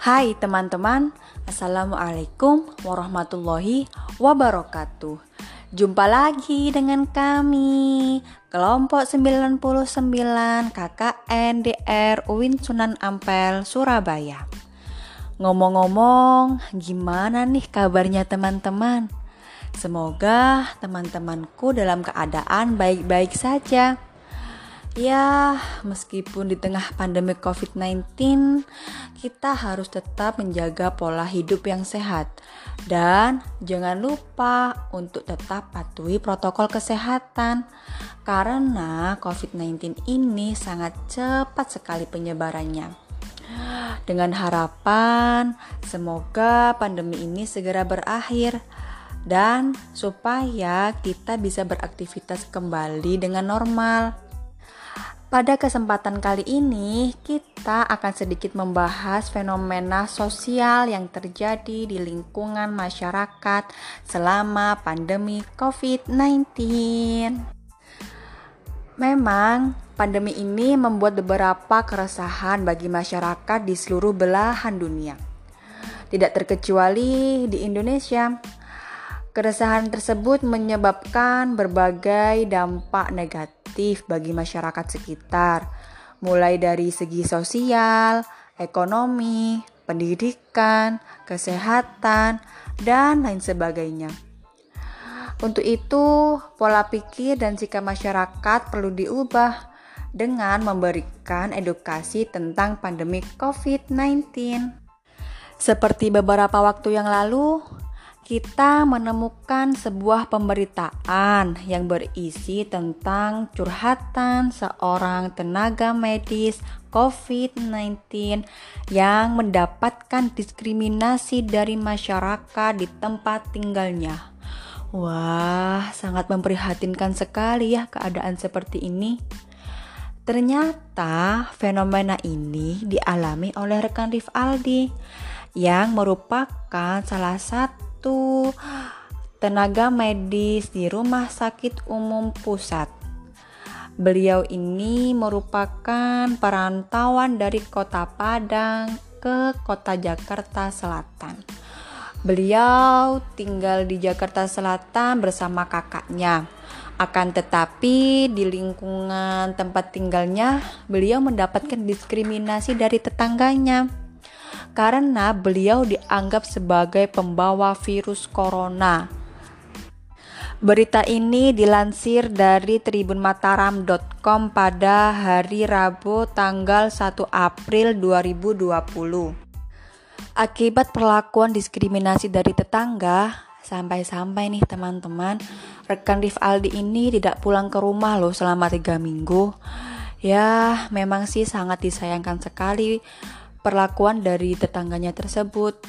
Hai teman-teman, Assalamualaikum warahmatullahi wabarakatuh. Jumpa lagi dengan kami Kelompok 99 KKN DR UIN Sunan Ampel Surabaya. Ngomong-ngomong, gimana nih kabarnya teman-teman? Semoga teman-temanku dalam keadaan baik-baik saja Ya, meskipun di tengah pandemi COVID-19, kita harus tetap menjaga pola hidup yang sehat. Dan jangan lupa untuk tetap patuhi protokol kesehatan. Karena COVID-19 ini sangat cepat sekali penyebarannya. Dengan harapan semoga pandemi ini segera berakhir dan supaya kita bisa beraktivitas kembali dengan normal. Pada kesempatan kali ini, kita akan sedikit membahas fenomena sosial yang terjadi di lingkungan masyarakat selama pandemi COVID-19. Memang, pandemi ini membuat beberapa keresahan bagi masyarakat di seluruh belahan dunia. Tidak terkecuali di Indonesia. Keresahan tersebut menyebabkan berbagai dampak negatif bagi masyarakat sekitar, mulai dari segi sosial, ekonomi, pendidikan, kesehatan, dan lain sebagainya. Untuk itu, pola pikir dan sikap masyarakat perlu diubah dengan memberikan edukasi tentang pandemi COVID-19. Seperti beberapa waktu yang lalu, kita menemukan sebuah pemberitaan yang berisi tentang curhatan seorang tenaga medis COVID-19 yang mendapatkan diskriminasi dari masyarakat di tempat tinggalnya. Wah, sangat memprihatinkan sekali ya keadaan seperti ini. Ternyata fenomena ini dialami oleh rekan Rif Aldi yang merupakan salah satu satu tenaga medis di Rumah Sakit Umum Pusat. Beliau ini merupakan perantauan dari Kota Padang ke Kota Jakarta Selatan. Beliau tinggal di Jakarta Selatan bersama kakaknya. Akan tetapi, di lingkungan tempat tinggalnya, beliau mendapatkan diskriminasi dari tetangganya karena beliau dianggap sebagai pembawa virus corona. Berita ini dilansir dari tribunmataram.com pada hari Rabu tanggal 1 April 2020. Akibat perlakuan diskriminasi dari tetangga, sampai-sampai nih teman-teman, rekan Rif Aldi ini tidak pulang ke rumah loh selama tiga minggu. Ya, memang sih sangat disayangkan sekali perlakuan dari tetangganya tersebut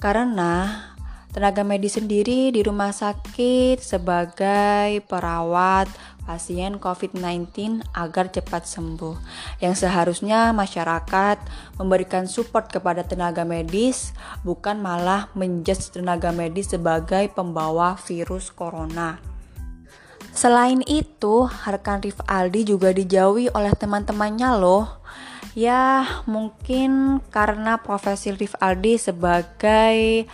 karena tenaga medis sendiri di rumah sakit sebagai perawat pasien COVID-19 agar cepat sembuh. Yang seharusnya masyarakat memberikan support kepada tenaga medis, bukan malah menjudge tenaga medis sebagai pembawa virus corona. Selain itu, rekan Rif Aldi juga dijauhi oleh teman-temannya loh Ya, mungkin karena profesi Rif Aldi sebagai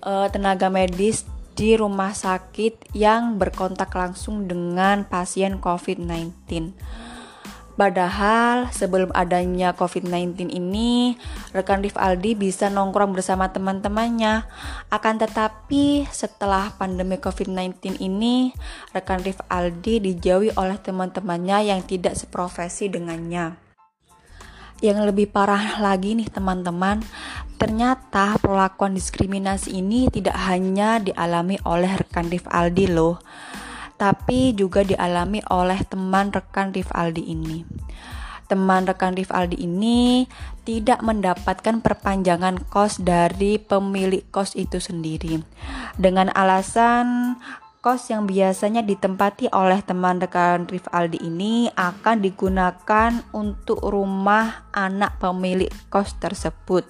uh, tenaga medis di rumah sakit yang berkontak langsung dengan pasien COVID-19. Padahal sebelum adanya COVID-19 ini, rekan Rif Aldi bisa nongkrong bersama teman-temannya. Akan tetapi setelah pandemi COVID-19 ini, rekan Rif Aldi dijauhi oleh teman-temannya yang tidak seprofesi dengannya. Yang lebih parah lagi nih teman-teman, ternyata perlakuan diskriminasi ini tidak hanya dialami oleh rekan Rif Aldi loh, tapi juga dialami oleh teman rekan Rif Aldi ini. Teman rekan Rif Aldi ini tidak mendapatkan perpanjangan kos dari pemilik kos itu sendiri dengan alasan kos yang biasanya ditempati oleh teman rekan Rif Aldi ini akan digunakan untuk rumah anak pemilik kos tersebut.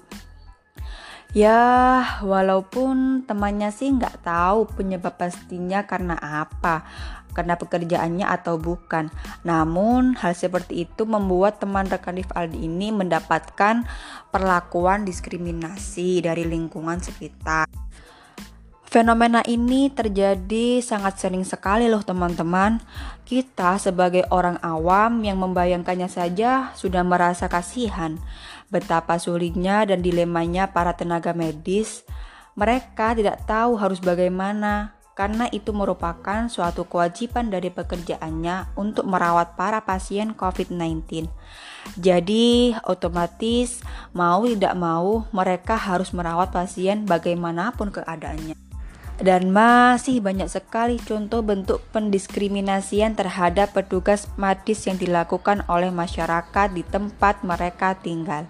Ya, walaupun temannya sih nggak tahu penyebab pastinya karena apa. karena pekerjaannya atau bukan. Namun, hal seperti itu membuat teman rekan Aldi ini mendapatkan perlakuan diskriminasi dari lingkungan sekitar. Fenomena ini terjadi sangat sering sekali loh teman-teman. Kita sebagai orang awam yang membayangkannya saja sudah merasa kasihan. Betapa sulitnya dan dilemanya para tenaga medis. Mereka tidak tahu harus bagaimana karena itu merupakan suatu kewajiban dari pekerjaannya untuk merawat para pasien COVID-19. Jadi, otomatis mau tidak mau mereka harus merawat pasien bagaimanapun keadaannya. Dan masih banyak sekali contoh bentuk pendiskriminasian terhadap petugas medis yang dilakukan oleh masyarakat di tempat mereka tinggal.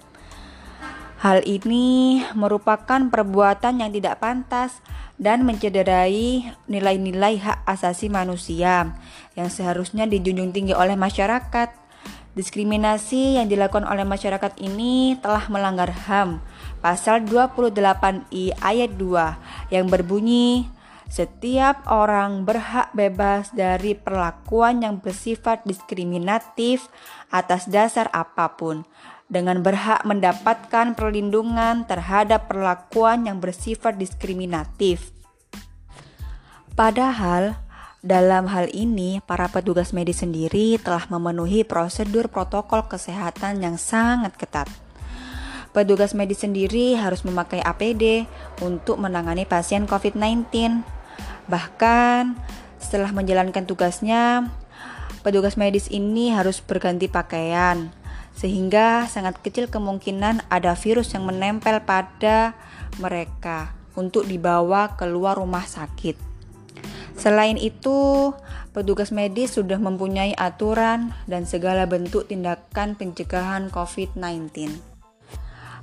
Hal ini merupakan perbuatan yang tidak pantas dan mencederai nilai-nilai hak asasi manusia yang seharusnya dijunjung tinggi oleh masyarakat. Diskriminasi yang dilakukan oleh masyarakat ini telah melanggar HAM pasal 28I ayat 2 yang berbunyi setiap orang berhak bebas dari perlakuan yang bersifat diskriminatif atas dasar apa pun dengan berhak mendapatkan perlindungan terhadap perlakuan yang bersifat diskriminatif. Padahal dalam hal ini, para petugas medis sendiri telah memenuhi prosedur protokol kesehatan yang sangat ketat. Petugas medis sendiri harus memakai APD untuk menangani pasien COVID-19. Bahkan setelah menjalankan tugasnya, petugas medis ini harus berganti pakaian sehingga sangat kecil kemungkinan ada virus yang menempel pada mereka untuk dibawa keluar rumah sakit. Selain itu, petugas medis sudah mempunyai aturan dan segala bentuk tindakan pencegahan COVID-19.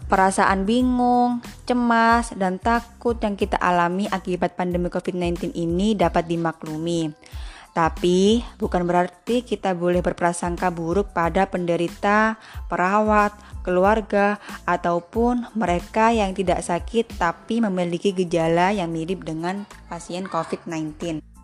Perasaan bingung, cemas, dan takut yang kita alami akibat pandemi COVID-19 ini dapat dimaklumi. Tapi bukan berarti kita boleh berprasangka buruk pada penderita, perawat, keluarga, ataupun mereka yang tidak sakit tapi memiliki gejala yang mirip dengan pasien COVID-19.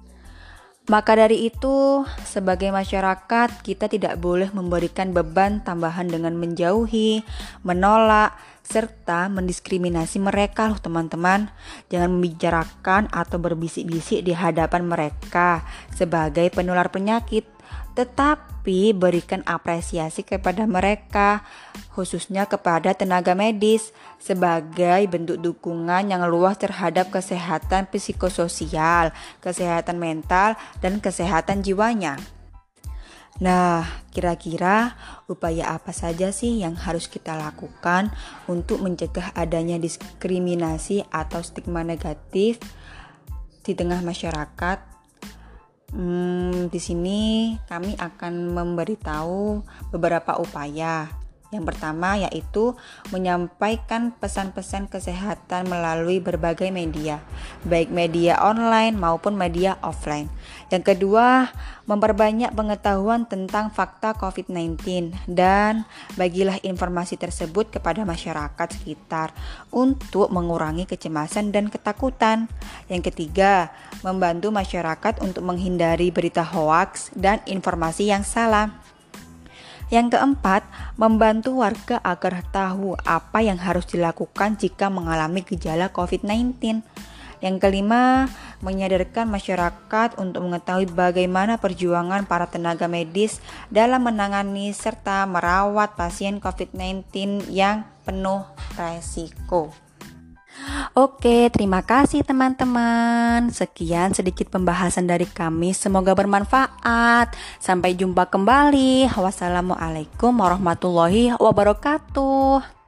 Maka dari itu, sebagai masyarakat, kita tidak boleh memberikan beban tambahan dengan menjauhi, menolak, serta mendiskriminasi mereka loh teman-teman. Jangan membicarakan atau berbisik-bisik di hadapan mereka sebagai penular penyakit tetapi berikan apresiasi kepada mereka, khususnya kepada tenaga medis, sebagai bentuk dukungan yang luas terhadap kesehatan psikososial, kesehatan mental, dan kesehatan jiwanya. Nah, kira-kira upaya apa saja sih yang harus kita lakukan untuk mencegah adanya diskriminasi atau stigma negatif di tengah masyarakat Hmm, di sini kami akan memberitahu beberapa upaya yang pertama yaitu menyampaikan pesan-pesan kesehatan melalui berbagai media, baik media online maupun media offline. Yang kedua, memperbanyak pengetahuan tentang fakta COVID-19 dan bagilah informasi tersebut kepada masyarakat sekitar untuk mengurangi kecemasan dan ketakutan. Yang ketiga, membantu masyarakat untuk menghindari berita hoaks dan informasi yang salah. Yang keempat, membantu warga agar tahu apa yang harus dilakukan jika mengalami gejala COVID-19. Yang kelima, menyadarkan masyarakat untuk mengetahui bagaimana perjuangan para tenaga medis dalam menangani serta merawat pasien COVID-19 yang penuh resiko. Oke, terima kasih teman-teman. Sekian sedikit pembahasan dari kami. Semoga bermanfaat. Sampai jumpa kembali. Wassalamualaikum warahmatullahi wabarakatuh.